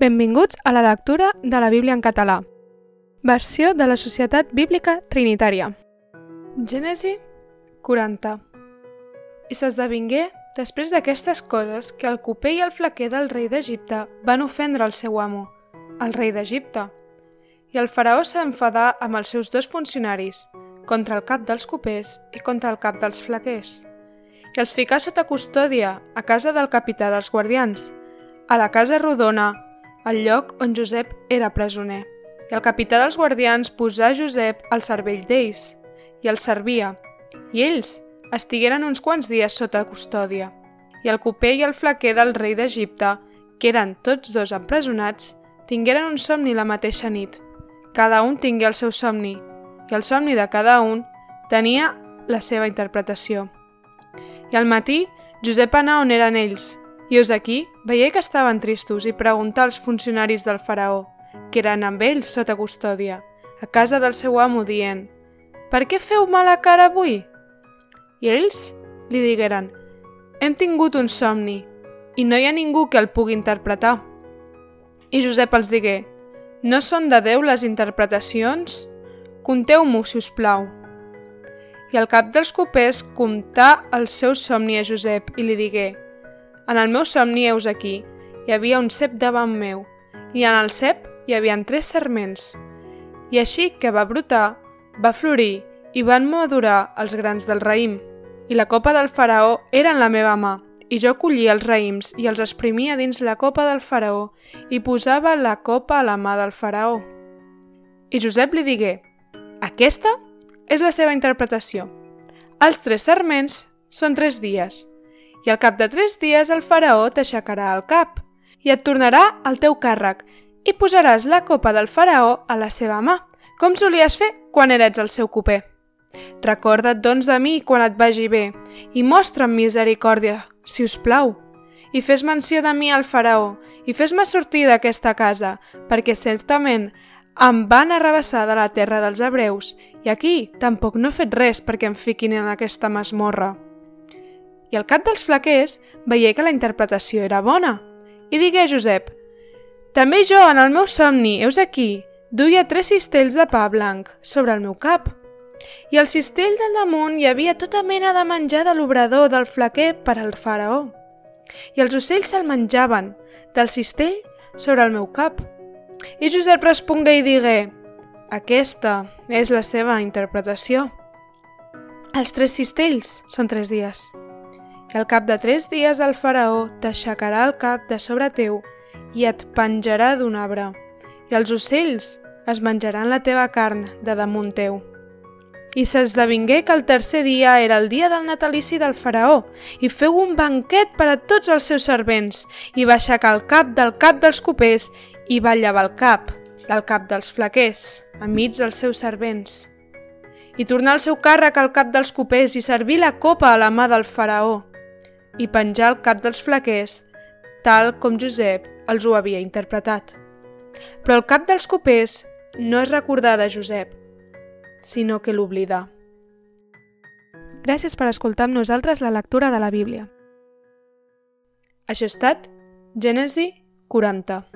Benvinguts a la lectura de la Bíblia en català. Versió de la Societat Bíblica Trinitària. Gènesi 40 I s'esdevingué, després d'aquestes coses, que el coper i el flaquer del rei d'Egipte van ofendre el seu amo, el rei d'Egipte. I el faraó s'enfadà amb els seus dos funcionaris, contra el cap dels copers i contra el cap dels flaquers. I els ficà sota custòdia a casa del capità dels guardians, a la casa rodona, al lloc on Josep era presoner. I el capità dels guardians posà Josep al cervell d'ells, i el servia, i ells estigueren uns quants dies sota custòdia. I el coper i el flaquer del rei d'Egipte, que eren tots dos empresonats, tingueren un somni la mateixa nit. Cada un tingué el seu somni, i el somni de cada un tenia la seva interpretació. I al matí, Josep anà on eren ells, i us aquí veié que estaven tristos i preguntà als funcionaris del faraó, que eren amb ells sota custòdia, a casa del seu amo, dient «Per què feu mala cara avui?» I ells li digueren «Hem tingut un somni i no hi ha ningú que el pugui interpretar». I Josep els digué «No són de Déu les interpretacions?» Conteu-m'ho, si us plau. I el cap dels copers comptà el seu somni a Josep i li digué En el meu somni, heus aquí, hi havia un cep davant meu, i en el cep hi havien tres serments. I així que va brotar, va florir i van madurar els grans del raïm. I la copa del faraó era en la meva mà, i jo collia els raïms i els exprimia dins la copa del faraó i posava la copa a la mà del faraó. I Josep li digué, aquesta és la seva interpretació. Els tres serments són tres dies, i al cap de tres dies el faraó t'aixecarà el cap i et tornarà al teu càrrec i posaràs la copa del faraó a la seva mà, com solies fer quan eres el seu coper. Recorda't, doncs, de mi quan et vagi bé i mostra'm misericòrdia, si us plau, i fes menció de mi al faraó i fes-me sortir d'aquesta casa, perquè certament em van arrabassar de la terra dels hebreus i aquí tampoc no he fet res perquè em fiquin en aquesta masmorra. I al cap dels flaquers veié que la interpretació era bona i digué a Josep «També jo, en el meu somni, heus aquí, duia tres cistells de pa blanc sobre el meu cap. I al cistell del damunt hi havia tota mena de menjar de l'obrador del flaquer per al faraó. I els ocells se'l menjaven, del cistell sobre el meu cap. I Josep respongué i digué Aquesta és la seva interpretació. Els tres cistells són tres dies. I al cap de tres dies el faraó t'aixecarà el cap de sobre teu i et penjarà d'un arbre. I els ocells es menjaran la teva carn de damunt teu. I s'esdevingué que el tercer dia era el dia del natalici del faraó i feu un banquet per a tots els seus servents i va aixecar el cap del cap dels copers i va llevar el cap del cap dels flaquers, enmig dels seus servents. I tornar al seu càrrec al cap dels copers i servir la copa a la mà del faraó, i penjar el cap dels flaquers, tal com Josep els ho havia interpretat. Però el cap dels copers no és recordar de Josep, sinó que l'oblidà. Gràcies per escoltar amb nosaltres la lectura de la Bíblia. Això ha estat Gènesi 40.